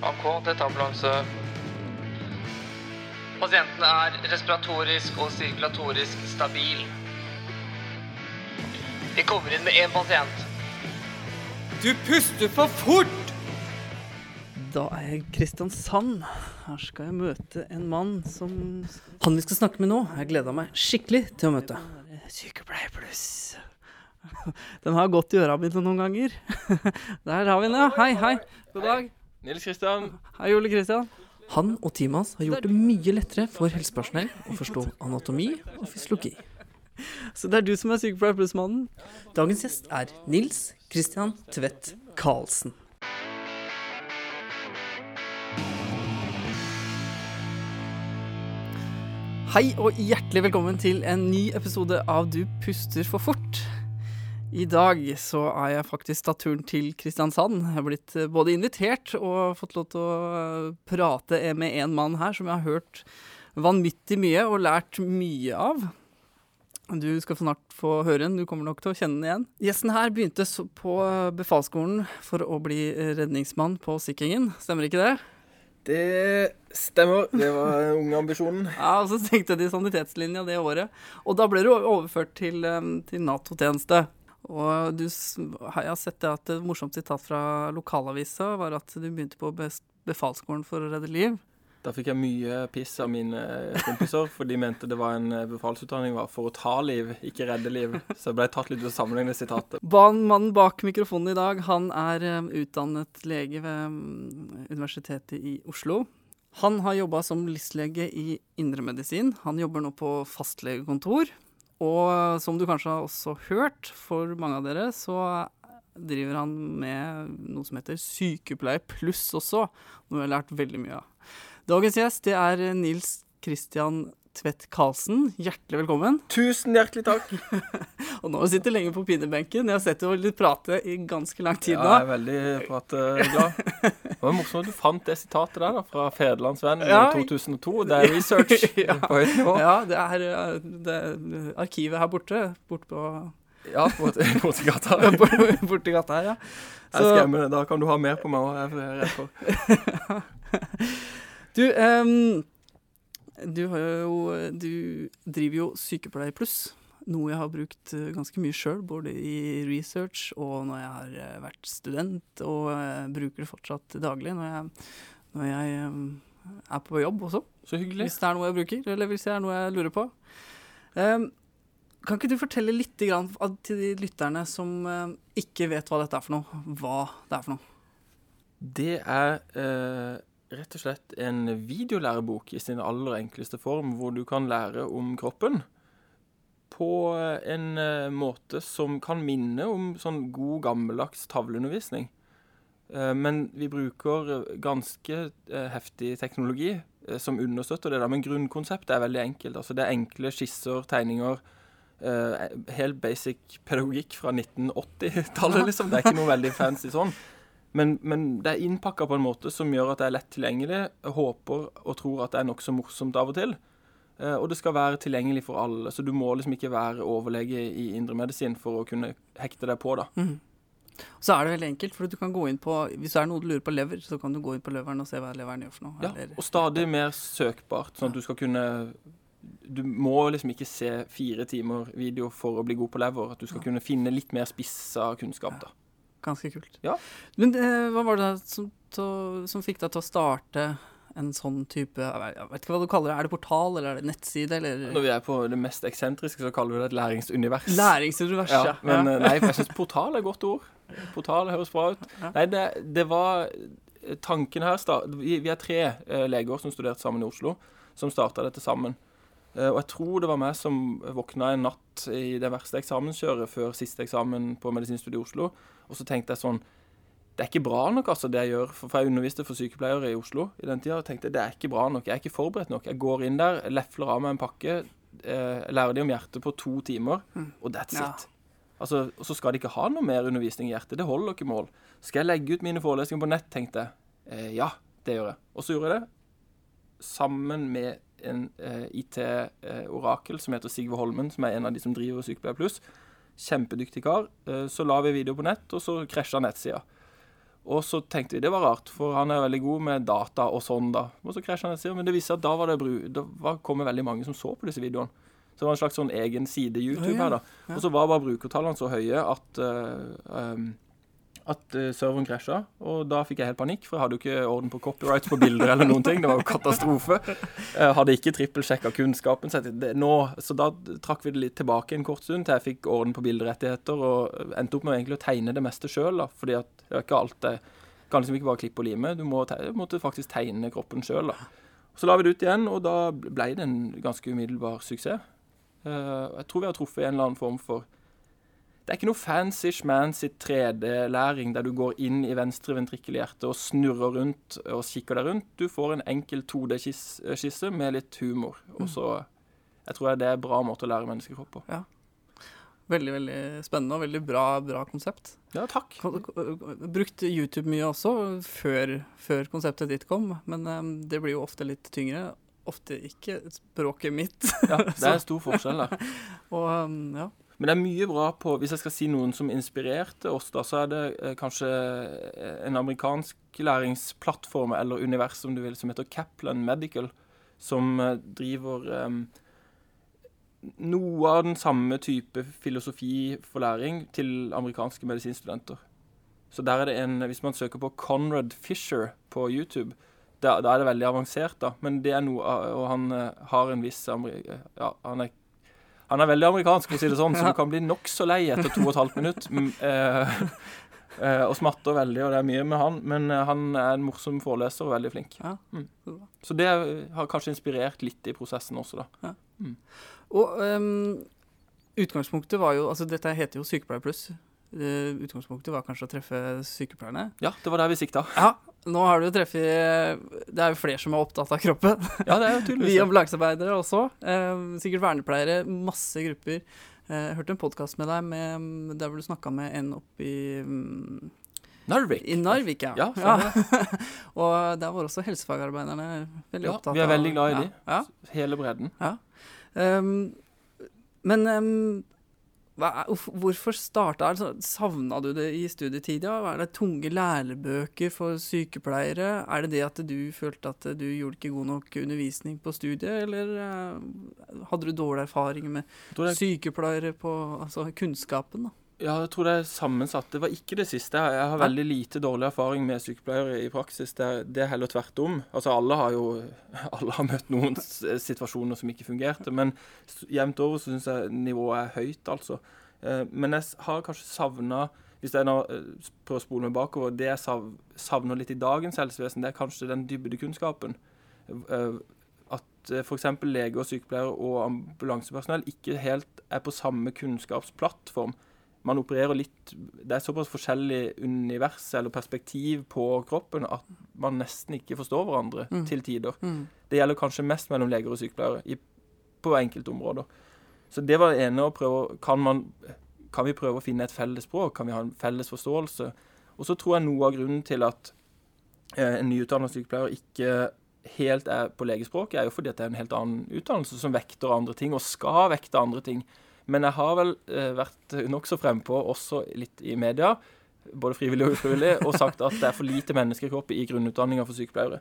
AK, dette er ambulanse. Pasienten er respiratorisk og sirkulatorisk stabil. Vi kommer inn med én pasient. Du puster for fort! Da er jeg i Kristiansand. Her skal jeg møte en mann som Han vi skal snakke med nå, jeg gleda meg skikkelig til å møte. Sykepleier pluss. Den har gått i øra mine noen ganger. Der har vi den, ja. Hei, hei. God dag. Nils Kristian. Hei, Ole Kristian. Han og teamet hans har gjort det mye lettere for helsepersonell å forstå anatomi og fysiologi. Så det er du som er sykepleier pluss-mannen? Dagens gjest er Nils Kristian Tvedt Karlsen. Hei og hjertelig velkommen til en ny episode av Du puster for fort. I dag så er jeg faktisk tatt turen til Kristiansand. Jeg har blitt eh, både invitert og fått lov til å eh, prate med en mann her som jeg har hørt vanvittig mye og lært mye av. Du skal snart få høre den, du kommer nok til å kjenne den igjen. Gjesten her begynte på befalsskolen for å bli redningsmann på Sea stemmer ikke det? Det stemmer. Det var ungeambisjonen. ja, og så tenkte de sanitetslinja det året. Og da ble du overført til, til Nato-tjeneste. Og du, jeg har sett det at et morsomt sitat fra lokalavisa var at du begynte på befalsskolen for å redde liv. Da fikk jeg mye piss av mine kompiser, for de mente det var en befalsutdanning var for å ta liv, ikke redde liv. Så jeg ble tatt litt ut av sammenhengende sitatet. Mannen bak mikrofonen i dag, han er utdannet lege ved Universitetet i Oslo. Han har jobba som listlege i indremedisin. Han jobber nå på fastlegekontor. Og som du kanskje har også hørt, for mange av dere, så driver han med noe som heter Sykepleier pluss også, noe jeg har lært veldig mye av. Dagens gjest det er Nils Kristian Tvedt Karlsen. Hjertelig velkommen. Tusen hjertelig takk. og nå sitter lenge på pinebenken. Jeg har sett deg prate i ganske lang tid nå. Ja, jeg er veldig prateglad. Det var morsomt at du fant det sitatet der da, fra Federlandsvennen ja. i 2002. Det er research ja. på høyt nivå. Ja, det er, det er arkivet her borte. Borte på ja, borti gata. borti gata her, ja. Så, jeg skremmer deg. Da kan du ha mer på meg òg. Du, um, du, jo, du driver jo Sykepleier pluss, noe jeg har brukt eh, ganske mye sjøl, både i research og når jeg har eh, vært student, og eh, bruker det fortsatt daglig når jeg, når jeg er på jobb også. Så hyggelig. Hvis det er noe jeg bruker, eller hvis det er noe jeg lurer på. Um, kan ikke du fortelle litt grann, til de lytterne som ikke vet hva dette er for noe, hva det er for noe? Det er uh rett og slett en videolærebok i sin aller enkleste form, hvor du kan lære om kroppen på en uh, måte som kan minne om sånn god, gammeldags tavleundervisning. Uh, men vi bruker ganske heftig teknologi som understøtter det. Men grunnkonseptet er veldig enkelt. altså Det er enkle skisser, tegninger. helt basic pedagogikk fra 1980-tallet, liksom. Det er ikke noe veldig fancy sånn. Men, men, det er innpakka på en måte som gjør at det er lett tilgjengelig. Jeg håper og tror at det er nokså morsomt av og til. Eh, og det skal være tilgjengelig for alle, så du må liksom ikke være overlege i indremedisin for å kunne hekte deg på, da. Mm. Så er det veldig enkelt, for du kan gå inn på Hvis det er noe du lurer på lever, så kan du gå inn på leveren og se hva leveren gjør for noe. Ja, og stadig mer søkbart, sånn at du skal kunne Du må liksom ikke se fire timer video for å bli god på lever. At du skal kunne finne litt mer spissa kunnskap, da. Ganske kult. Ja. Men eh, hva var det som, to, som, fikk deg til å starte en sånn type Jeg vet ikke hva du kaller det. Er det portal, eller er det nettside, eller Når vi er på det mest eksentriske, så kaller vi det et læringsunivers. Læringsunivers, ja. Men ja. Eh, nei, jeg syns portal er et godt ord. Portal høres bra ut. Ja. Nei, det, det, var Tanken her vi, vi, er tre eh, leger som studerte sammen i Oslo, som starta dette sammen. Uh, og jeg tror det var meg som våkna en natt i det verste eksamenskjøret før siste eksamen på medisinstudiet i Oslo og så tenkte jeg sånn Det er ikke bra nok, altså, det jeg gjør. For, jeg underviste for sykepleiere i Oslo i den tida. Og tenkte det er ikke bra nok. Jeg er ikke forberedt nok. Jeg går inn der, lefler av meg en pakke, jeg lærer de om hjertet på to timer, mm. og that's ja. it. Altså, og så skal de ikke ha noe mer undervisning i hjertet. Det holder ikke mål. Skal jeg legge ut mine forelesninger på nett, tenkte jeg. Eh, ja, det gjør jeg. Og så gjorde jeg det. Sammen med en eh, IT-orakel eh, som heter Sigve Holmen, som er en av de som driver Sykepleier Pluss. Kjempedyktig kar. Eh, så la vi video på nett, og så krasja nettsida. Og så tenkte vi det var rart, for han er veldig god med data og sånn, da. Og så krasja nettsida, men det viste seg at da var det bru, da var, kom det veldig mange som så på disse videoene. Så det var en slags sånn egen side YouTube her, da. Og så var bare brukertallene så høye at eh, um, at eh, serveren krasja, og da fikk jeg helt panikk, for jeg hadde jo ikke orden på copyrights på bilder eller noen ting. Det var jo katastrofe. Jeg hadde ikke trippelsjekka kunnskapen, så, det, nå, så da trakk vi det litt tilbake en kort stund til jeg fikk orden på bilderettigheter, og endte opp med egentlig å tegne det meste sjøl, fordi at det er ikke alt det kan liksom ikke bare klippe og lime, du må te måtte faktisk tegne kroppen sjøl. Så la vi det ut igjen, og da ble det en ganske umiddelbar suksess. Eh, jeg tror vi har truffet en eller annen form for det er ikke noe fancy schmancy 3D-læring der du går inn i venstre ventrikkelhjerte og snurrer rundt og kikker deg rundt. Du får en enkel 2D-skisse med litt humor. Og så Jeg tror det er en bra måte å lære menneskekropp på. Veldig, veldig spennende og veldig bra, bra konsept. Ja, takk. Brukt YouTube mye også, før, før konseptet ditt kom, men eh, det blir jo ofte litt tyngre. Ofte ikke språket mitt. Ja, det er en stor forskjell der. Og um, ja. Men det er mye bra på Hvis jeg skal si noen som inspirerte oss, da, så er det eh, kanskje eh, en amerikansk læringsplattform, eller univers som du vil, som heter Kaplan Medical, som eh, driver eh, noe av den samme type filosofi for læring til amerikanske medisinstudenter. Så der er det en Hvis man søker på Conrad Fisher på YouTube, da, da er det veldig avansert, da. Men det er noe Og han eh, har en viss Ja, han er han er veldig amerikansk, for å si det sånn, så du kan bli nokså lei etter to og et halvt minutt. Mm, eh, eh, og smatter veldig, og det er mye med han. Men eh, han er en morsom foreleser og veldig flink. Ja. Mm. så det har kanskje inspirert litt i prosessen også, da. Og um, utgangspunktet var jo Altså, dette heter jo Sykepleier pluss. Eh, utgangspunktet var kanskje å treffe sykepleierne. Ja, det var der vi sikta. Ja, nå har du jo treffet Det er jo flere som er opptatt av kroppen. Ja, det er jo Vi tydeligvis Vi ambulansearbeidere også. Eh, sikkert vernepleiere. Masse grupper. Eh, Jeg hørte en podkast med deg med, der hvor du snakka med en oppe i, mm, Narvik. i Narvik. Ja. Ja, ja. Og der var også helsefagarbeiderne veldig Ja, opptatt av vi er veldig glad i ja, de. Ja. Hele bredden. Um, men um, hva, hvorfor starta altså, Savna du det i studietida? Er det tunge lærebøker for sykepleiere? Er det det at du følte at du gjorde ikke god nok undervisning på studiet, eller uh, hadde du dårlig erfaring med er sykepleiere på altså kunnskapen? da? Ja, jeg tror det er sammensatt. Det var ikke det siste. Jeg har veldig lite dårlig erfaring med sykepleiere i praksis. Det er, det er heller tvert om. Altså, alle har jo alle har møtt noen situasjoner som ikke fungerte, men jevnt over så syns jeg nivået er høyt, altså. Eh, Men jeg har kanskje savna Hvis jeg nå eh, prøver å spole meg bakover, det jeg savner litt i dagens helsevesen, det er kanskje den dybdekunnskapen. Eh, At f.eks. leger, sykepleiere og ambulansepersonell ikke helt er på samme kunnskapsplattform man opererer litt Det er såpass forskjellig univers eller perspektiv på kroppen at man nesten ikke forstår hverandre Mm. til tider. Mm. Det gjelder kanskje mest mellom leger og sykepleiere i, på enkelte områder. Så det var det ene å prøve kan, man, kan vi prøve å finne et felles språk? Kan vi ha en felles forståelse? Og så tror jeg noe av grunnen til at eh, en nyutdannet sykepleier ikke helt er på legespråket, er jo fordi det er en helt annen utdannelse som vekter andre ting, og skal vekte andre ting. Men jeg har vel eh, vært nokså frempå, også litt i media, både frivillig og ufrivillig, og sagt at det er for lite menneskekropp i grunnutdanninga for sykepleiere.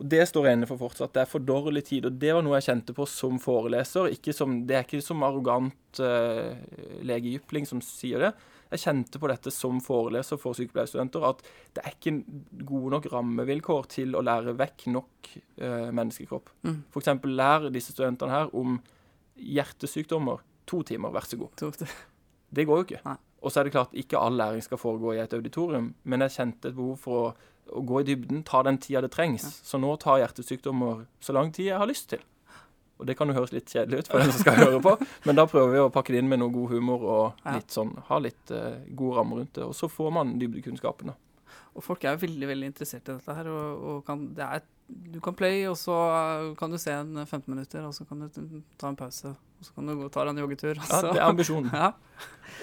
Og Det står jeg inne for fortsatt. Det er for dårlig tid. Og det var noe jeg kjente på som foreleser. Ikke som, det er ikke som arrogant uh, legejypling som sier det. Jeg kjente på dette som foreleser for sykepleierstudenter, at det er ikke gode nok rammevilkår til å lære vekk nok uh, menneskekropp. Mm. F.eks. lær disse studentene her om hjertesykdommer. To timer, vær så god. Det. Går jo ikke. Nei. Og så er det klart, ikke all læring skal foregå i et auditorium, men jeg kjente et behov for å, å gå i dybden, ta den tida det trengs. Så nå tar hjertesykdommer så lang tid jeg har lyst til. Og det kan jo høres litt kjedelig ut for den som skal høre på, men da prøver vi å pakke det inn med noe god humor og litt sånn, ha litt uh, gode rammer rundt det. Og så får man dybdekunnskapen, da. Og folk er jo veldig veldig interessert i dette her. Og, og kan, det er, du kan play, og så kan du se en 15 minutter, og så kan du ta en pause. Og så kan du gå og ta deg en joggetur. Altså. Ja, det er ambisjonen. Ja.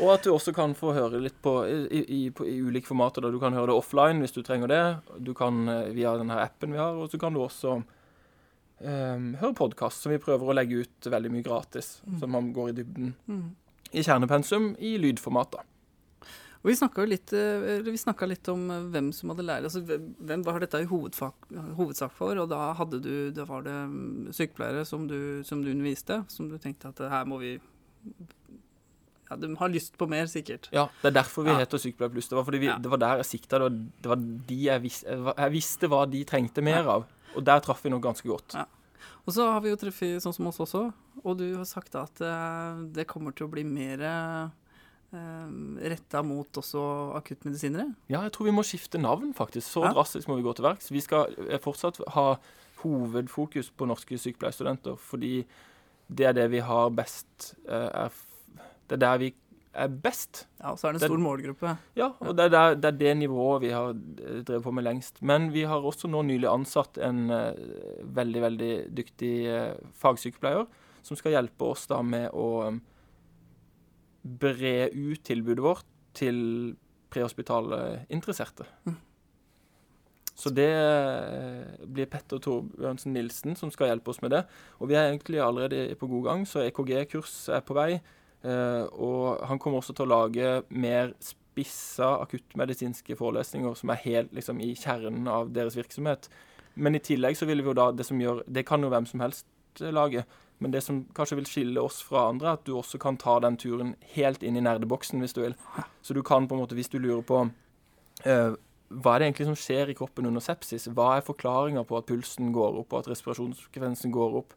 Og at du også kan få høre litt på i, i, på, i ulike formater. Da. Du kan høre det offline hvis du trenger det. Du kan eh, via denne appen vi har, og så kan du også um, høre podkast, som vi prøver å legge ut veldig mye gratis. Så man går i dybden Mm. i kjernepensum i lydformat. da. Og vi snakka litt, eh, litt om eh, hvem som hadde lært altså hvem, hvem var dette i hovedfag, hovedsak for? Og da, du, da var det mm, sykepleiere som du, som du underviste, som du tenkte at her må vi ja, De har lyst på mer, sikkert. Ja, det er derfor vi Ja. heter Sykepleier pluss. Det var fordi vi, Ja. det var der jeg sikta. Det var, det var de jeg, vis, jeg visste hva de trengte mer av. Og der traff vi noe ganske godt. Ja. Og så har vi jo treffet sånn som oss også, og du har sagt at eh, det kommer til å bli mer retta mot også akuttmedisinere. Ja, jeg tror vi må skifte navn, faktisk. Så Ja. drastisk må vi gå til verks. Vi skal eh, fortsatt ha hovedfokus på norske sykepleierstudenter, fordi det er det vi har best eh, er, Det er der vi er best. Ja, og så er det en Det- stor målgruppe. Ja, og det er, der, det er det nivået vi har eh, drevet på med lengst. Men vi har også nå nylig ansatt en veldig, veldig dyktig fagsykepleier som skal hjelpe oss da med å bre ut tilbudet vårt til prehospitale interesserte. Mm. Så det eh, blir Petter Torbjørnsen Nilsen som skal hjelpe oss med det. Og vi er egentlig allerede på god gang, så EKG-kurs er på vei. Eh, og han kommer også til å lage mer spissa akuttmedisinske forelesninger som er helt liksom, i kjernen av deres virksomhet. Men i tillegg så vil vi jo da Det som gjør Det kan jo hvem som helst eh, lage. Men det som kanskje vil skille oss fra andre, er at du også kan ta den turen helt inn i nerdeboksen hvis du vil. Så du kan på en måte, hvis du lurer på uh, hva er det egentlig som skjer i kroppen under sepsis? Hva er forklaringa på at pulsen går opp, og at respirasjonsfrekvensen går opp,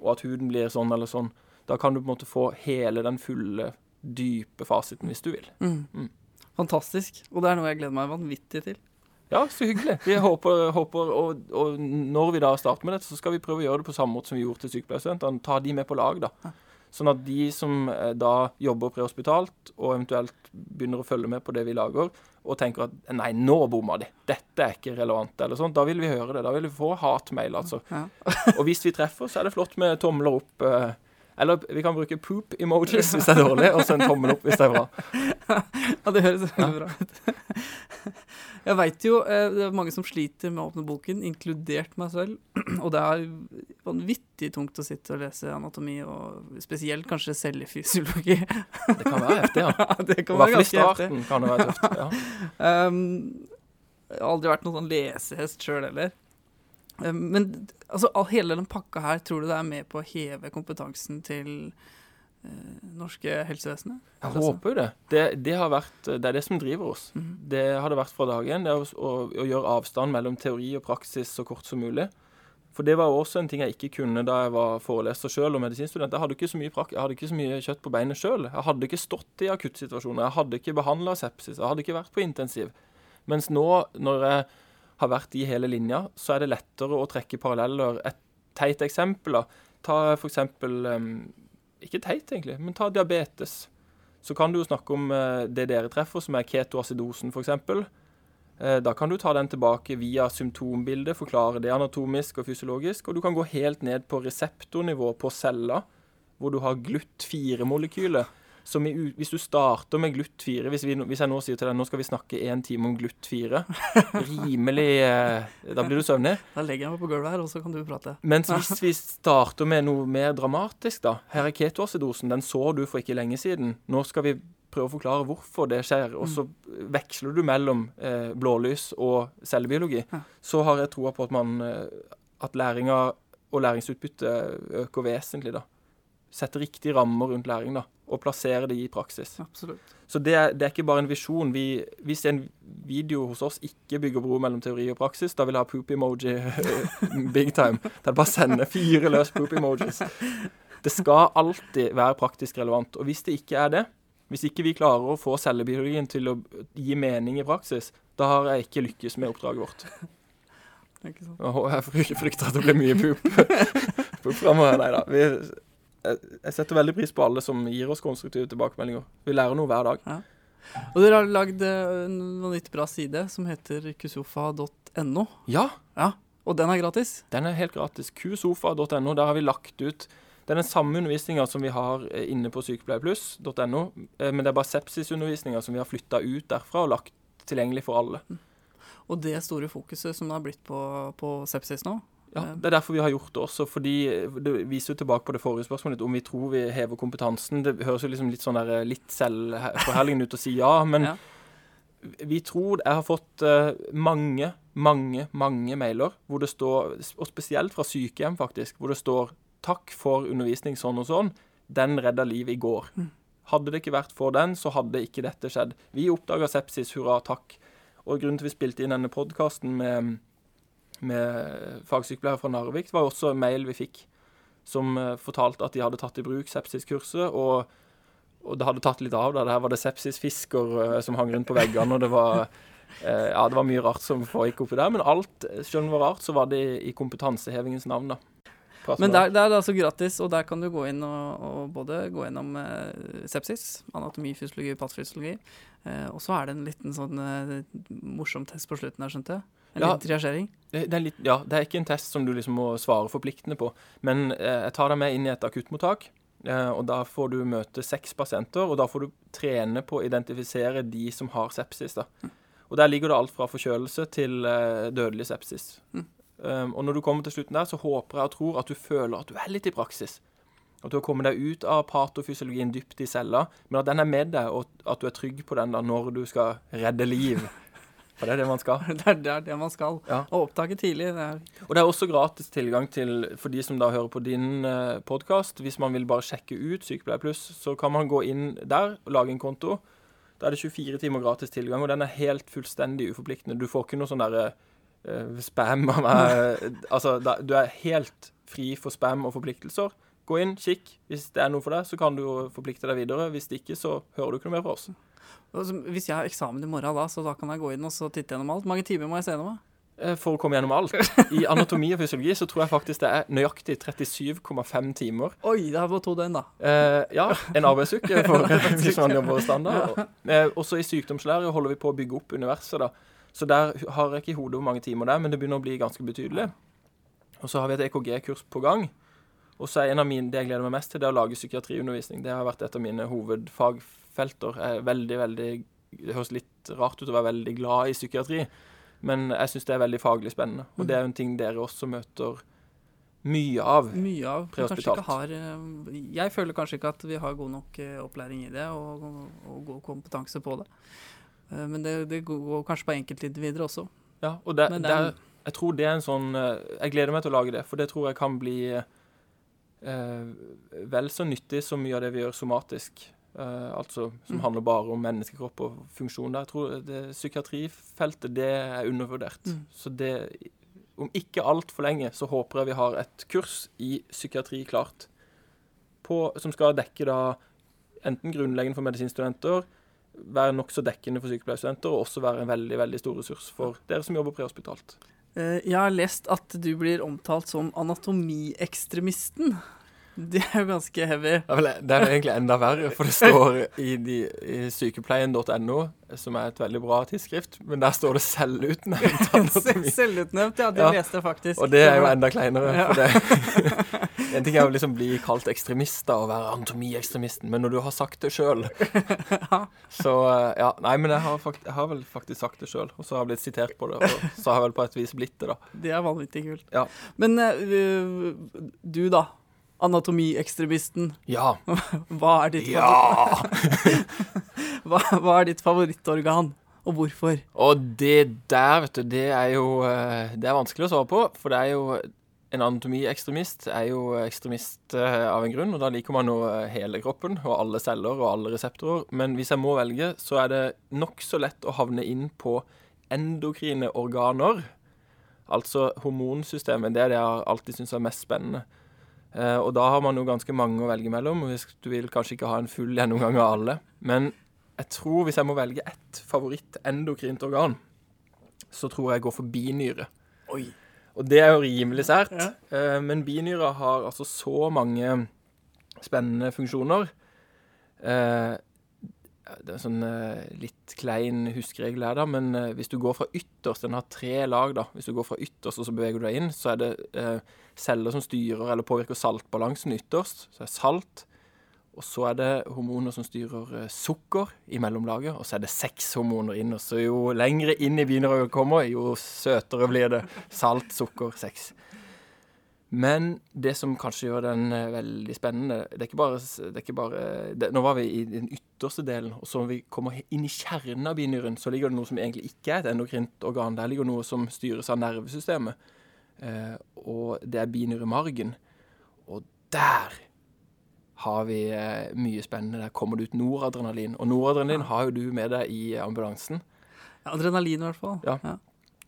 og at huden blir sånn eller sånn? Da kan du på en måte få hele den fulle, dype fasiten hvis du vil. Mm. Mm. Fantastisk. Og det er noe jeg gleder meg vanvittig til. Ja, så hyggelig. Vi håper, håper og, og når vi da starter med dette, så skal vi prøve å gjøre det på samme måte som vi gjorde til sykepleierstudentene. Ta de med på lag, da. Sånn at de som eh, da jobber prehospitalt, og eventuelt begynner å følge med på det vi lager, og tenker at nei, nå bomma de, dette er ikke relevant, eller sånt, da vil vi høre det. Da vil vi få hatmail, altså. Ja. Og hvis vi treffer, så er det flott med tomler opp. eh, eller vi kan bruke poop emojis hvis det er dårlig, og så en tommel opp hvis det er bra. Ja, det høres veldig bra ut. Jeg veit jo eh, det er mange som sliter med å åpne boken, inkludert meg selv. Og det er vanvittig tungt å sitte og lese anatomi, og spesielt kanskje cellefysiologi. Det kan være heftig, ja. det kan hvert være fall i ganske heftig. starten kan det være tøft. ja. Um, jeg har aldri vært noen sånn lesehest sjøl heller. Um, men altså, hele den pakka her, tror du det er med på å heve kompetansen til norske helsevesenet? Jeg Altså. håper jo det. det. Det har vært, det er det som driver oss. Mhm. Det har det vært fra dag én. Det å, å, gjøre avstand mellom teori og praksis så kort som mulig. For det var også en ting jeg ikke kunne da jeg var foreleser sjøl og medisinstudent. Jeg hadde jeg hadde ikke så mye kjøtt på beinet sjøl. Jeg hadde ikke stått i akuttsituasjoner. Jeg hadde ikke behandla sepsis. Jeg hadde ikke vært på intensiv. Mens nå, når jeg har vært i hele linja, så er det lettere å trekke paralleller. Et teit eksempel, da. Ta eksempel um, Ikke teit, egentlig, men ta diabetes. Så kan du jo snakke om eh, det dere treffer, som er ketoacidosen f.eks. Eh, da kan du ta den tilbake via symptombildet, forklare det anatomisk og fysiologisk. Og du kan gå helt ned på reseptornivå på cella, hvor du har GLUT4-molekylet. Som i, hvis du starter med GLUT4 hvis, vi, hvis jeg nå sier til deg nå skal vi snakke én time om GLUT4 Rimelig eh, Da blir du søvnig. Da legger jeg meg på gulvet her, og så kan du prate. Mens hvis vi starter med noe mer dramatisk, da. Her er ketoacidosen. Den så du for ikke lenge siden. Nå skal vi prøve å forklare hvorfor det skjer. Og så veksler du mellom eh, blålys og cellebiologi. Så har jeg troa på at man eh, At læringa og læringsutbyttet øker vesentlig, da. Setter riktige rammer rundt læring, da. Og plasserer det i praksis. Absolutt. Så det er, det er ikke bare en visjon. Vi, hvis en video hos oss ikke bygger bro mellom teori og praksis, da vil jeg ha poop-emoji big time. Det er bare å sende fire løs poop-emojis. Det skal alltid være praktisk relevant. Og hvis det ikke er det, hvis ikke vi klarer å få cellebiologien til å gi mening i praksis, da har jeg ikke lykkes med oppdraget vårt. Jeg frykter at det blir mye poop, poop framover. Nei da. Vi, jeg, setter veldig pris på alle som gir oss konstruktive tilbakemeldinger. Vi lærer noe hver dag. Og dere har lagd eh, en vanvittig bra side som heter kusofa.no. Ja, Og den er gratis. Den er helt gratis. Kusofa.no. Der har vi lagt ut Det er den samme undervisninga som vi har eh, inne på sykepleierpluss.no, eh, men det er bare sepsisundervisninga som vi har flytta ut derfra og lagt tilgjengelig for alle. Og det store fokuset som det har blitt på, på sepsis nå. Ja, Det er derfor vi har gjort det også, fordi det viser jo tilbake på det forrige spørsmålet om vi tror vi hever kompetansen. Det høres jo liksom litt sånn der, litt selvforherligende ut å si ja, men Ja. vi tror Jeg har fått eh, mange, mange, mange mailer hvor det står, og spesielt fra sykehjem, faktisk, hvor det står 'Takk for undervisning sånn og sånn'. Den redda livet i går. Hadde det ikke vært for den, så hadde ikke dette skjedd. Vi oppdaga sepsis, hurra, takk. Og grunnen til vi spilte inn denne podkasten med, med fagsykepleier fra Narvik, Det var også en mail vi fikk som eh, fortalte at de hadde tatt i bruk sepsiskurset. og og det hadde tatt litt av. da. Der var det sepsisfisker eh, som hang rundt på veggene, og det var eh, ja, det var mye rart som foregikk oppi der. Men alt, selv om det var rart, så var det i, kompetansehevingens navn, da. Men der, der er det altså gratis, og der kan du gå inn og, og både gå gjennom eh, sepsis, anatomi, fysiologi, patofysiologi, eh, og så er det en liten sånn eh, morsom test på slutten her, skjønte jeg. En Ja. liten triasjering. Det, det, litt, ja, det er ikke en test som du liksom må svare forpliktende på. Men eh, jeg tar deg med inn i et akuttmottak, eh, og da får du møte seks pasienter. Og da får du trene på å identifisere de som har sepsis. da. Og der ligger det alt fra forkjølelse til eh, dødelig sepsis. Um, og når du kommer til slutten der, så håper jeg og tror at du føler at du er litt i praksis. At du har kommet deg ut av patofysiologien dypt i cella, men at den er med deg, og at du er trygg på den da når du skal redde liv. For det er det man skal. Det er, det er det man skal. Ja. Og oppdage tidlig. Det er, Og det er også gratis tilgang til for de som da hører på din eh, podkast. Hvis man vil bare sjekke ut Sykepleier Pluss, så kan man gå inn der og lage en konto. Da er det 24 timer gratis tilgang, og den er helt fullstendig uforpliktende. Du får ikke noe sånn derre uh, spam av meg. Altså, da, du er helt fri for spam og forpliktelser. Gå inn, kikk. Hvis det er noe for deg, så kan du forplikte deg videre. Hvis det ikke, så hører du ikke noe mer fra oss. Hvis jeg har eksamen i morgen da, så da kan jeg gå inn og så titte gjennom alt. Mange timer må jeg se gjennom? Eh, For å komme gjennom alt. I anatomi og fysiologi så tror jeg faktisk det er nøyaktig 37,5 timer. Oi, det er på to døgn, da. Eh, ja, en arbeidsuke for hvis man jobber standard. Ja. eh, også i sykdomslære holder vi på å bygge opp universet. da. Så der har jeg ikke i hodet hvor mange timer det er, men det begynner å bli ganske betydelig. Og så har vi et EKG-kurs på gang. Og så er en av mine, det jeg gleder meg mest til, det er å lage psykiatriundervisning. Det har vært et av mine hovedfagfelter. Jeg er veldig, veldig Det høres litt rart ut å være veldig glad i psykiatri, men jeg syns det er veldig faglig spennende. Og det er jo en ting dere også møter mye av. Mye av. Prehospitalt. ikke har eh, Jeg føler kanskje ikke at vi har god nok eh, opplæring i det, og, og god kompetanse på det. Eh, Men det, det går kanskje på enkeltindivider også. Ja, og det, det er, jeg tror det er en sånn Jeg gleder meg til å lage det, for det tror jeg kan bli eh, vel så nyttig som mye av det vi gjør somatisk. Eh, altså som Mm. handler bare om menneskekropp og funksjon. Der. Jeg tror det Psykiatrifeltet, det er undervurdert. Mm. Så det Om ikke altfor lenge, så håper jeg vi har et kurs i psykiatri klart. På, som skal dekke da enten grunnleggende for medisinstudenter, være nokså dekkende for sykepleierstudenter, og også være en veldig veldig stor ressurs for dere som jobber prehospitalt. Eh, Jeg har lest at du blir omtalt som anatomiekstremisten. Det er jo ganske heavy. Det er, vel, det er egentlig enda verre, for det står i, i sykepleien.no, som er et veldig bra tidsskrift, men der står det selvutnevnt. Selvutnevnt, ja. Det Ja. leste jeg faktisk. Og det er jo enda kleinere. Ja. For det. En ting er å liksom bli kalt ekstremist da, og være anatomiekstremisten, men når du har sagt det sjøl, så eh, Ja. Nei, men jeg har, fakt jeg har vel faktisk sagt det sjøl, og så har jeg blitt sitert på det, og så har jeg vel på et vis blitt det, da. Det er vanvittig kult. Ja. Men uh, du, da. Anatomiekstremisten. Ja. Hva er ditt, Ja! hva, hva er ditt favorittorgan, og hvorfor? Og det der, vet du, det er jo eh, Det er vanskelig å svare på, for det er jo en anatomiekstremist er jo ekstremist eh, av en grunn, og da liker man jo eh, hele kroppen og alle celler og alle reseptorer. Men hvis jeg må velge, så er det nokså lett å havne inn på endokrine organer. Altså hormonsystemet. Det er det jeg alltid syns er mest spennende. Eh, og da har man jo ganske mange å velge mellom. hvis Du vil kanskje ikke ha en full gjennomgang av alle. Men jeg tror hvis jeg må velge ett favoritt-endokrint organ, så tror jeg jeg går for binyre. Oi. Og det er jo rimelig sært. Ja. Eh, men binyra har altså så mange spennende funksjoner. Det er en sånn eh, litt klein huskeregel her, da, men eh, hvis du går fra ytterst Den har tre lag, da. Hvis du går fra ytterst og så beveger du deg inn, så er det eh, celler som styrer eller påvirker saltbalansen ytterst. Så er det salt. Og så er det hormoner som styrer sukker i mellomlaget, og så er det seks hormoner inn. Og så jo lengre inn i binyra kommer, jo søtere blir det. Salt, sukker, sex. Men det som kanskje gjør den eh, veldig spennende Det er ikke bare, det er ikke bare det, Nå var vi i den ytterste delen, og så når vi kommer inn i kjernen av binyren, så ligger det noe som egentlig ikke er et endokrint organ. Der ligger noe som styres av nervesystemet, eh, og det er binyremargen. Og der har vi eh, mye spennende. Der kommer det ut noradrenalin. Og noradrenalin har jo du med deg i ambulansen. Ja, adrenalin i hvert fall. Ja. Ja,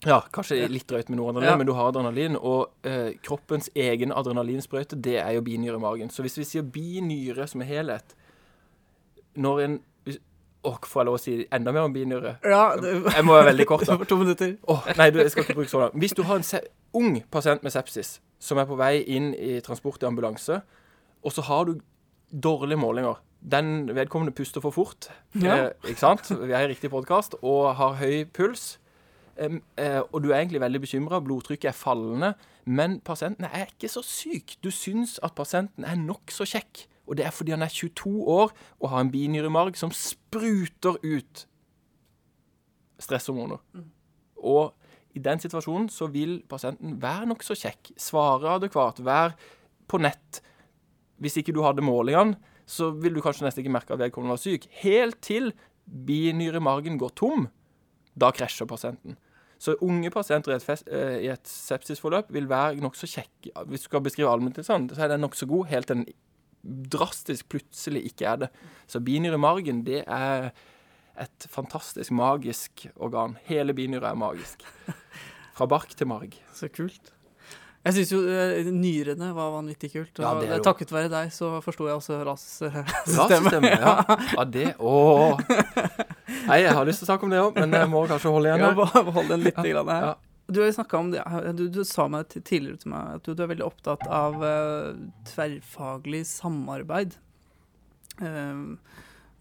kanskje litt drøyt med noradrenalin, Ja. men du har adrenalin. Og eh, kroppens egen adrenalinsprøyte, det er jo binyre i magen. Så hvis vi sier binyre som en helhet Når en Åh, får jeg lov å si enda mer om binyre? Ja, det, Jeg må være veldig kort, da. to minutter. Åh, nei, du, jeg skal ikke bruke så lang. Hvis du har en ung pasient med sepsis som er på vei inn i transport i ambulanse, og så har du dårlige målinger Den vedkommende puster for fort, Ja. eh, ikke sant? Vi er i riktig podkast, og har høy puls. Eh, og du er egentlig veldig bekymra, blodtrykket er fallende, men pasienten er ikke så syk. Du syns at pasienten er nokså kjekk, og det er fordi han er 22 år og har en binyremarg som spruter ut stresshormoner. Og i den situasjonen så vil pasienten være nokså kjekk, svare adekvat, være på nett. Hvis ikke du hadde målingene, så vil du kanskje nesten ikke merke at vedkommende var syk. Helt til binyremargen går tom. Da krasjer pasienten. Så unge pasienter i et, fest, eh, i et sepsisforløp vil være nokså kjekke. Hvis du skal beskrive allmenntilstand, så er den nokså god helt til den drastisk plutselig ikke er det. Så binyre i margen, det er et fantastisk magisk organ. Hele binyra er magisk. Fra bark til marg. Så kult. Jeg syns jo eh, nyrene var vanvittig kult. Ja, det er jo- takket være deg så forsto jeg også rassystemet. Rassystemet, ja. ja. Det Åh. Nei, jeg har lyst til å snakke om det òg, men jeg må kanskje holde igjen Ja, her. bare hold den litt grann her. Ja. Du har jo snakka om det Du, du sa meg tidligere til meg at du, du er veldig opptatt av uh, tverrfaglig samarbeid. Og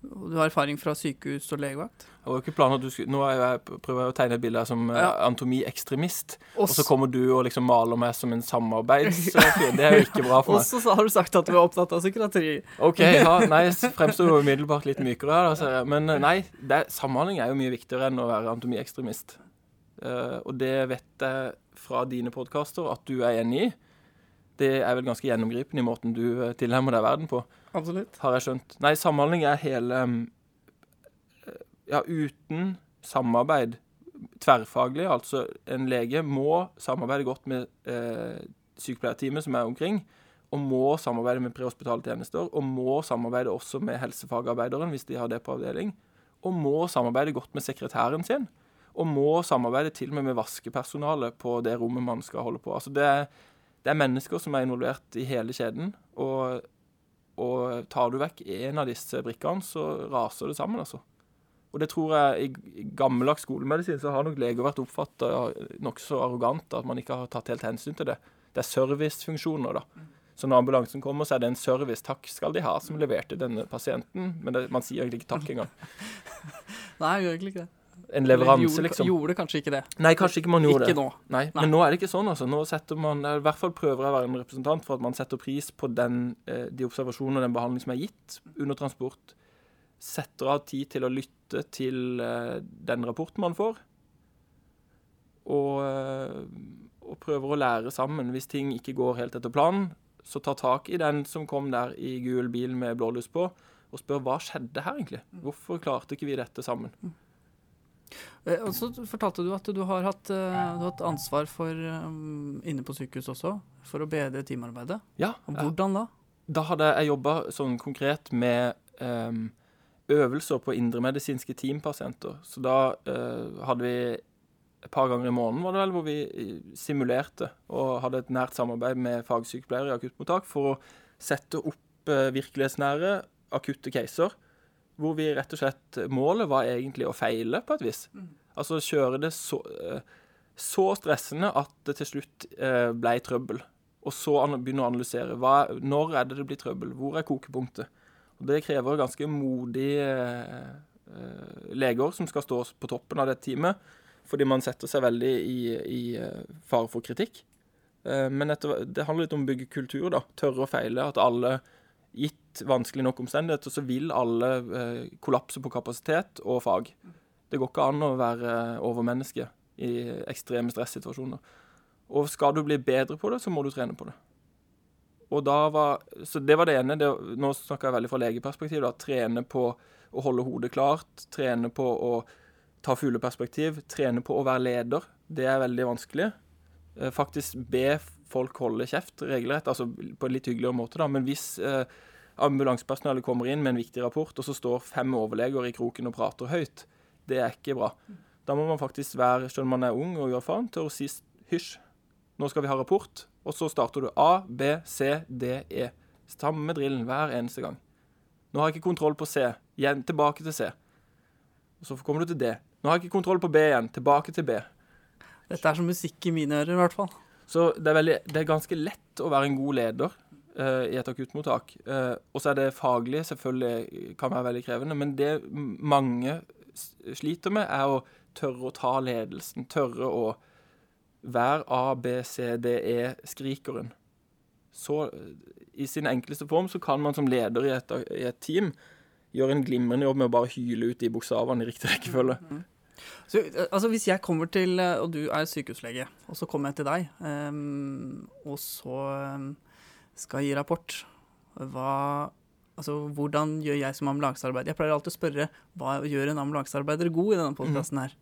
du har erfaring fra sykehus og legevakt. Jeg var jo ikke planen at du skulle Nå jeg, prøver jeg å tegne et bilde her som uh, Ja. anatomiekstremist, Og så kommer du og liksom maler meg som en samarbeidsfyr. Det er jo ikke bra for meg. Og så har du sagt at du er opptatt av psykiatri. OK, ja, nei, fremstår jo umiddelbart litt mykere her, da. Men eh, nei, det, samhandling er jo mye viktigere enn å være anatomiekstremist. Uh, og det vet jeg fra dine podkaster at du er enig i. Det er vel ganske gjennomgripende i måten du eh, tilnærmer deg verden på. Absolutt. har jeg skjønt. Nei, samhandling er hele um, Ja, uten samarbeid tverrfaglig, altså en lege må samarbeide godt med eh, sykepleierteamet som er omkring, og må samarbeide med prehospitale tjenester, og må samarbeide også med helsefagarbeideren hvis de har det på avdeling, og må samarbeide godt med sekretæren sin, og må samarbeide til og med med vaskepersonalet på det rommet man skal holde på. Altså det det er mennesker som er involvert i hele kjeden, og og tar du vekk en av disse brikkene, så raser det sammen, altså. Og det tror jeg i gammeldags skolemedisin så har nok leger vært oppfatta nokså arrogant at man ikke har tatt helt hensyn til det. Det er servicefunksjoner, da. Så når ambulansen kommer, så er det en service. Takk skal de ha som leverte denne pasienten. Men det, man sier egentlig ikke takk engang. Nei, jeg gjør egentlig ikke det. En leveranse, gjorde, liksom. Gjorde kanskje ikke det. Nei, kanskje ikke man gjorde Ikke det. nå. Nei, Nei. men nå er det ikke sånn, altså. Nå setter man, i hvert fall prøver jeg å være en representant for at man setter pris på den, eh, de observasjonene og den behandling som er gitt under transport. Setter av tid til å lytte til eh, den rapporten man får. Og, eh, og prøver å lære sammen. Hvis ting ikke går helt etter planen, så ta tak i den som kom der i gul bil med blålys på, og spør hva skjedde her egentlig? Hvorfor klarte ikke vi dette sammen? Eh, Og så fortalte du at du har hatt, eh, du har hatt ansvar for um, inne på sykehus også, for å bedre teamarbeidet. Ja, Hvordan da? Da hadde jeg jobba sånn konkret med um, øvelser på indremedisinske teampasienter. Så da uh, hadde vi et par ganger i måneden var det vel, hvor vi eh, simulerte og hadde et nært samarbeid med fagsykepleiere i akuttmottak for å sette opp uh, virkelighetsnære akutte caser. Hvor vi rett og slett Målet var egentlig å feile, på et vis. Altså kjøre det så, eh, så stressende at det til slutt eh, ble trøbbel. Og så begynne å analysere. Hva, når er det det blir trøbbel? Hvor er kokepunktet? Og Det krever ganske modige eh, leger som skal stå på toppen av det teamet. Fordi man setter seg veldig i, i fare for kritikk. Men etter, det handler litt om å bygge kultur. da, Tørre å feile. At alle, gitt vanskelig nok omstendigheter, så vil alle eh, kollapse på kapasitet og fag. Det går ikke an å være overmenneske i ekstreme stressituasjoner. Og skal du bli bedre på det, så må du trene på det. Og da var, så det var det ene. Det, nå snakker jeg veldig fra legeperspektiv. da, Trene på å holde hodet klart, trene på å ta fugleperspektiv, trene på å være leder. Det er veldig vanskelig. Eh, faktisk be folk holde kjeft regelrett, altså på en litt hyggeligere måte, da. Men hvis eh, ambulansepersonellet kommer inn med en viktig rapport, og så står fem overleger i kroken og prater høyt, det er ikke bra. Da må man faktisk være, selv om man er ung og uerfaren, til å si hysj. Nå skal vi ha rapport. Og så starter du A, B, C, D, E. Samme drillen hver eneste gang. Nå har jeg ikke kontroll på C. Igjen tilbake til C. Og så kommer du til D. Nå har jeg ikke kontroll på B igjen. Tilbake til B. Dette er som musikk i mine ører, i hvert fall. Så det er, veldig, det er ganske lett å være en god leder i et akuttmottak. Uh, og så er det faglig selvfølgelig kan være veldig krevende, men det mange sliter med, er å tørre å ta ledelsen. Tørre å være A, B, C, D, E-skrikeren. Så i sin enkleste form så kan man som leder i et, i et team gjøre en glimrende jobb med å bare hyle ut de bokstavene i riktig rekkefølge. Mm -hmm. Så, altså Hvis jeg kommer til, eh, og du er sykehuslege, og så kommer jeg til deg, um, og så um, skal gi rapport, hva Altså, hvordan gjør jeg som ambulansearbeider? Jeg pleier alltid å spørre hva gjør en ambulansearbeider god i denne podkasten her.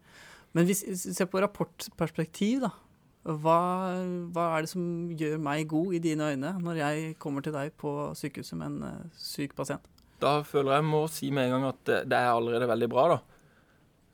Men hvis vi ser på rapportperspektiv, da. Hva, hva, er det som gjør meg god i dine øyne når jeg kommer til deg på sykehuset med en uh, syk pasient? Da føler jeg må si med en gang at det, er allerede veldig bra, da.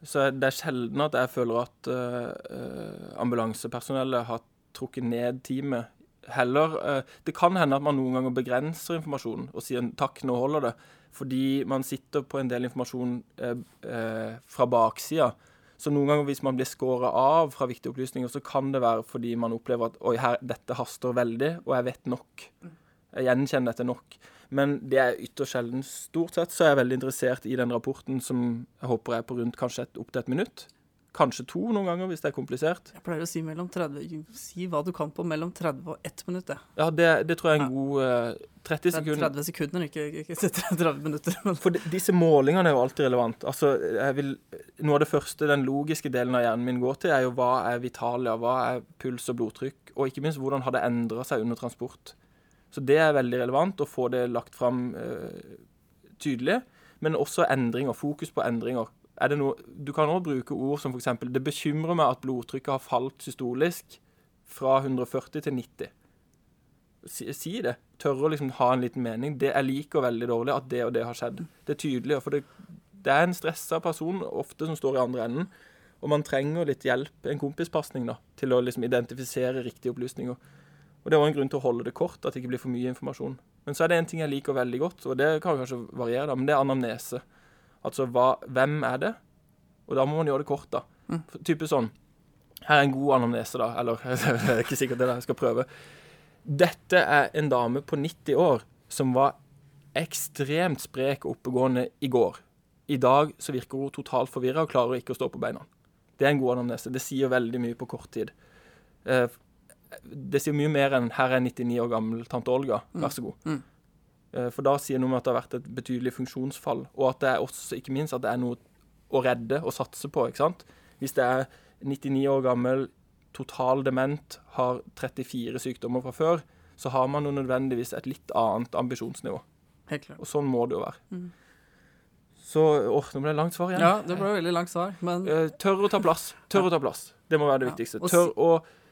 Så det er sjelden at jeg føler at uh, ambulansepersonellet har trukket ned teamet. Heller uh, Det kan hende at man noen ganger begrenser informasjonen og sier takk, nå holder det. Fordi man sitter på en del informasjon uh, fra baksida. Så noen ganger hvis man blir skåret av fra viktige opplysninger, så kan det være fordi man opplever at oi, her, dette haster veldig, og jeg vet nok. Jeg gjenkjenner dette nok. Men det er ytterst sjelden. Stort sett så er jeg veldig interessert i den rapporten som jeg håper er på rundt kanskje et, opp til et minutt. Kanskje to noen ganger, hvis det er komplisert. Jeg pleier å si 30 Si hva du kan på mellom 30 og 1 minutt. Ja, det, det tror jeg er en god uh, 30 sekunder. 30 sekunder, ikke, ikke 30 minutter. For de, disse målingene er jo alltid relevant. Altså, vil, noe av det første den logiske delen av hjernen min går til, er jo hva er vitalia, hva er puls og blodtrykk, og ikke minst hvordan har det endra seg under transport. Så det er veldig relevant å få det lagt fram uh, tydelig. Men også endringer. Fokus på endringer. Er det noe, du kan òg bruke ord som f.eks.: Det bekymrer meg at blodtrykket har falt systolisk fra 140 til 90. Si, si det. Tørre å liksom ha en liten mening. Det, jeg liker veldig dårlig at det og det har skjedd. Det er tydeligere, For det, det er en stressa person ofte som står i andre enden. Og man trenger litt hjelp, en kompispasning, da, til å liksom identifisere riktige opplysninger. Og Det er òg en grunn til å holde det kort, at det ikke blir for mye informasjon. Men så er det en ting jeg liker veldig godt, og det kan kanskje variere, da, men det er anamnese. Altså hva, hvem er det? Og da må man gjøre det kort, da. Mm. Type sånn Her er en god anamnese, da. Eller det er ikke sikkert det da. jeg skal prøve. Dette er en dame på 90 år som var ekstremt sprek og oppegående i går. I dag så virker hun totalt forvirra og klarer ikke å stå på beina. Det er en god anamnese. Det sier veldig mye på kort tid. Eh, det sier mye mer enn 'her er 99 år gammel tante Olga, mm. vær så god'. Mm. Mm. For da sier noe om at det har vært et betydelig funksjonsfall, og at det er også, ikke minst, at det er noe å redde og satse på. ikke sant? Hvis det er 99 år gammel, total dement, har 34 sykdommer fra før, så har man jo nødvendigvis et litt annet ambisjonsnivå. Helt klart. Og sånn må det jo være. Mm. Så åh, nå ble det langt svar igjen. Ja, det ble veldig langt svar, men Tør å ta plass. Tør å ta plass. Det må være det viktigste. Tør å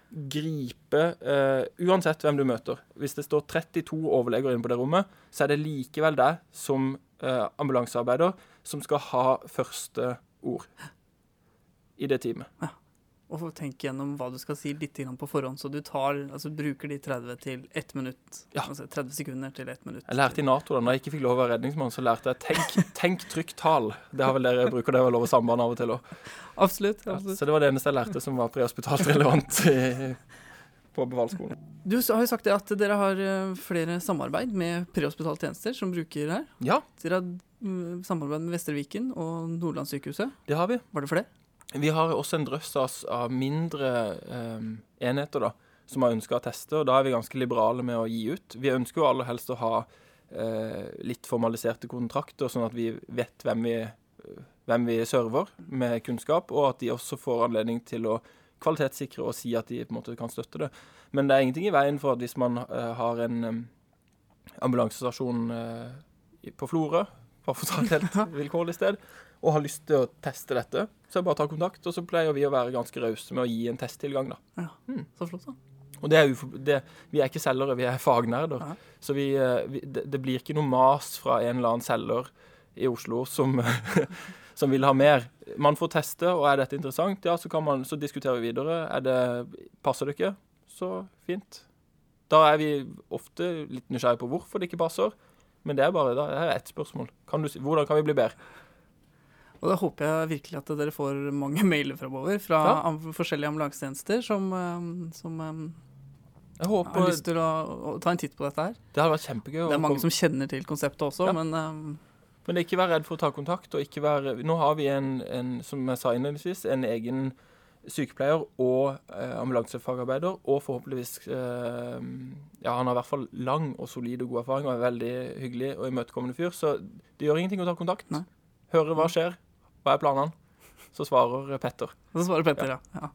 gripe uh, Uansett hvem du møter. Hvis det står 32 overleger inne på det rommet, så er det likevel deg som uh, ambulansearbeider som skal ha første ord i det teamet. Ja. Og tenk gjennom hva du skal si litt på forhånd, så du tar, altså, bruker de 30 til 1 minutt. Ja. Altså 30 sekunder til 1 minutt. Jeg lærte i Nato da når jeg ikke fikk lov å være redningsmann, så lærte jeg tenk, tenk trykk, tal. Det har vel dere bruker det vel over samband av og til òg. Absolutt, absolutt. Ja, så det var det eneste jeg lærte som var prehospitalt relevant i, på befalsskolen. Du har jo sagt det at dere har eh, flere samarbeid med prehospitale tjenester som bruker her. Ja. Dere har mm, samarbeid med Vestre Viken og Nordlandssykehuset. Det har vi. Var det flere? Vi har også en drøss av mindre eh, enheter da, som har ønska å teste, og da er vi ganske liberale med å gi ut. Vi ønsker jo aller helst å ha eh, litt formaliserte kontrakter, sånn at vi vet hvem vi, hvem vi server med kunnskap, og at de også får anledning til å kvalitetssikre og si at de på en måte kan støtte det. Men det er ingenting i veien for at hvis man eh, har en um, ambulansestasjon eh, på Florø bare for å ta et helt vilkårlig sted, og har lyst til å teste dette, så det bare ta kontakt. Og så pleier vi å være ganske rause med å gi en testtilgang, da. Ja, Så flott, da. Og det er det, vi er ikke selgere, vi er fagnerder. Ja. Så vi, eh, vi, det, det blir ikke noe mas fra en eller annen selger i Oslo som, som vil ha mer. Man får teste, og er dette interessant, ja, så, kan man, så diskuterer vi videre. Er det, passer det ikke, så fint. Da er vi ofte litt nysgjerrige på hvorfor det ikke passer. Men det er bare da, det er ett spørsmål. Kan du, hvordan kan vi bli bedre? Og da håper jeg virkelig at dere får mange mailer framover fra Ja. am forskjellige ambulansetjenester som, eh, som jeg håper... har lyst til å, å ta en titt på dette her. Det hadde vært kjempegøy. Det er mange som kjenner til konseptet også, Ja. men um... Men ikke vær redd for å ta kontakt. og ikke være... Nå har vi en, en som jeg sa innledningsvis, en egen sykepleier og eh, ambulansefagarbeider, og forhåpentligvis eh, Ja, han har i hvert fall lang og solid og god erfaring og er veldig hyggelig og imøtekommende fyr, så det gjør ingenting å ta kontakt. Nei. Høre hva skjer, hva er planene? Så svarer Petter. Så svarer Petter, ja. ja.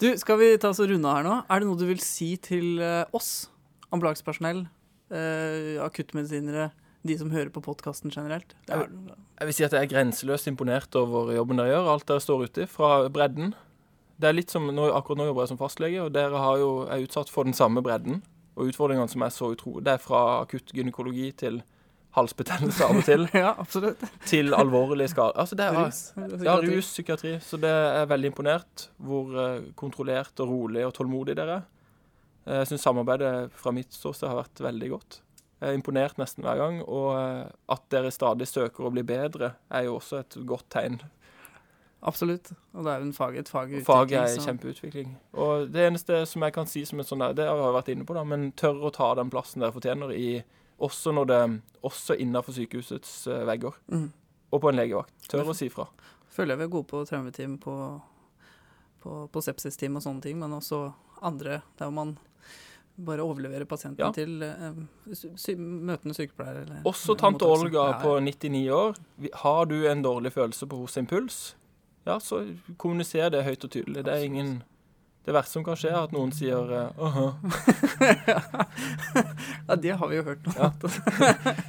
Du, skal vi ta oss og runde av her nå? Er det noe du vil si til eh, oss, ambulansepersonell, eh, akuttmedisinere, de som hører på podkasten generelt? Det er, Jeg vil si at jeg er grenseløst imponert over jobben dere gjør, alt dere står ute i, fra bredden. Det er litt som, nå, Akkurat nå jobber jeg som fastlege, og dere har jo, er utsatt for den samme bredden. Og utfordringene som er så utro. Det er fra akutt gynekologi til halsbetennelse av og til, ja, absolutt. til alvorlige skader. Altså det er, Rus. Ja, rus, psykiatri. Så det er veldig imponert hvor eh, kontrollert og rolig og tålmodig dere er. Jeg syns samarbeidet fra mitt ståsted har vært veldig godt. Jeg er imponert nesten hver gang. Og eh, at dere stadig søker å bli bedre, er jo også et godt tegn. Absolutt. Og det er jo en fag, et fag i Faget Fag er så- kjempeutvikling. Og det eneste som jeg kan si som et sånt der, det har jeg vært inne på, da, men tørre å ta den plassen dere fortjener, i, også, når det, også innenfor sykehusets eh, vegger. Mm. Og på en legevakt. Tør å si fra. Føler jeg vi er gode på traumeteam, på, på, på sepsisteam og sånne ting, men også andre der man bare overleverer pasienten Ja. til uh, sy møtende sykepleier. Eller, Også tante. Olga på 99 år. Har du en dårlig følelse på hos impuls, ja, så kommuniser det høyt og tydelig. Det er ingen Det verste som kan skje, er at noen sier uh «Åhå». Ja, det har vi jo hørt nå. Ja.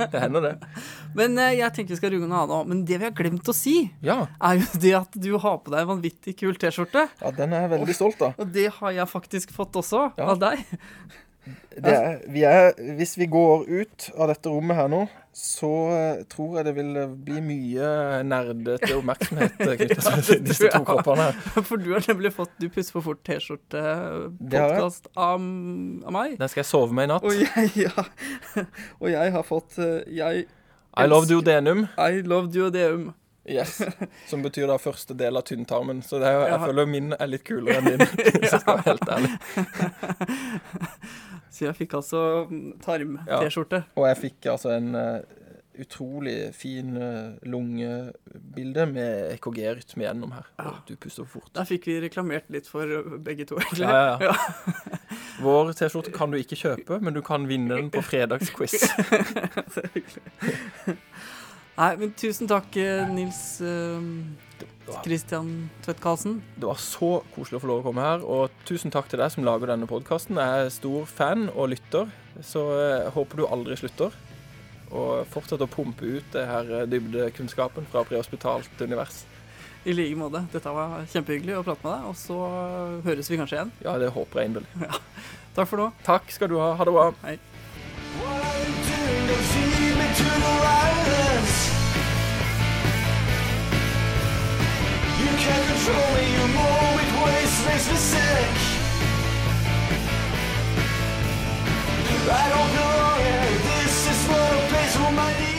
Det hender, det. Men eh, jeg tenker vi skal runde av nå. Men det vi har glemt å si, Ja. er jo det at du har på deg en vanvittig kul T-skjorte. ja, den er jeg veldig stolt av. Og det har jeg faktisk fått også, Ja. av deg. Det er, vi er, hvis vi går ut av dette rommet her nå, så eh, tror jeg det vil eh, bli mye nerdete oppmerksomhet eh, knyttet til disse to kroppene. For du har nemlig fått Du pusser for fort. T-skjorte-podkast av, av meg. Den skal jeg sove med i natt. Og jeg, ja. og jeg har fått Jeg I love duodenum. I loved you deum. Yes. Som betyr da første del av tynntarmen. Så det er, jeg Ja. føler min er litt kulere enn din, hvis jeg skal være helt ærlig. Så jeg fikk altså mm, tarm-T-skjorte. Og jeg fikk altså en uh, utrolig fin uh, lungebilde med EKG-rytme gjennom her. Ja. Du puster for fort. Da fikk vi reklamert litt for uh, begge to, egentlig. Ja, ja, ja. Vår T-skjorte kan du ikke kjøpe, men du kan vinne den på fredagsquiz. Er hyggelig. Nei, men tusen takk, eh, Nils Kristian Christian Tvedt Karlsen. Det var så koselig å få lov å komme her, og tusen takk til deg som lager denne podkasten. Jeg er stor fan og lytter, så jeg håper du aldri slutter. Og fortsett å pumpe ut det her eh, dybdekunnskapen fra prehospitalt univers. I like måte. Dette var kjempehyggelig å prate med deg, og så eh, høres vi kanskje igjen. Ja, det håper jeg inderlig. Takk for nå. Takk skal du ha. Ha det bra. Hei. hands You can't control me, you move it ways makes me sick. I don't belong here, this is not a place for my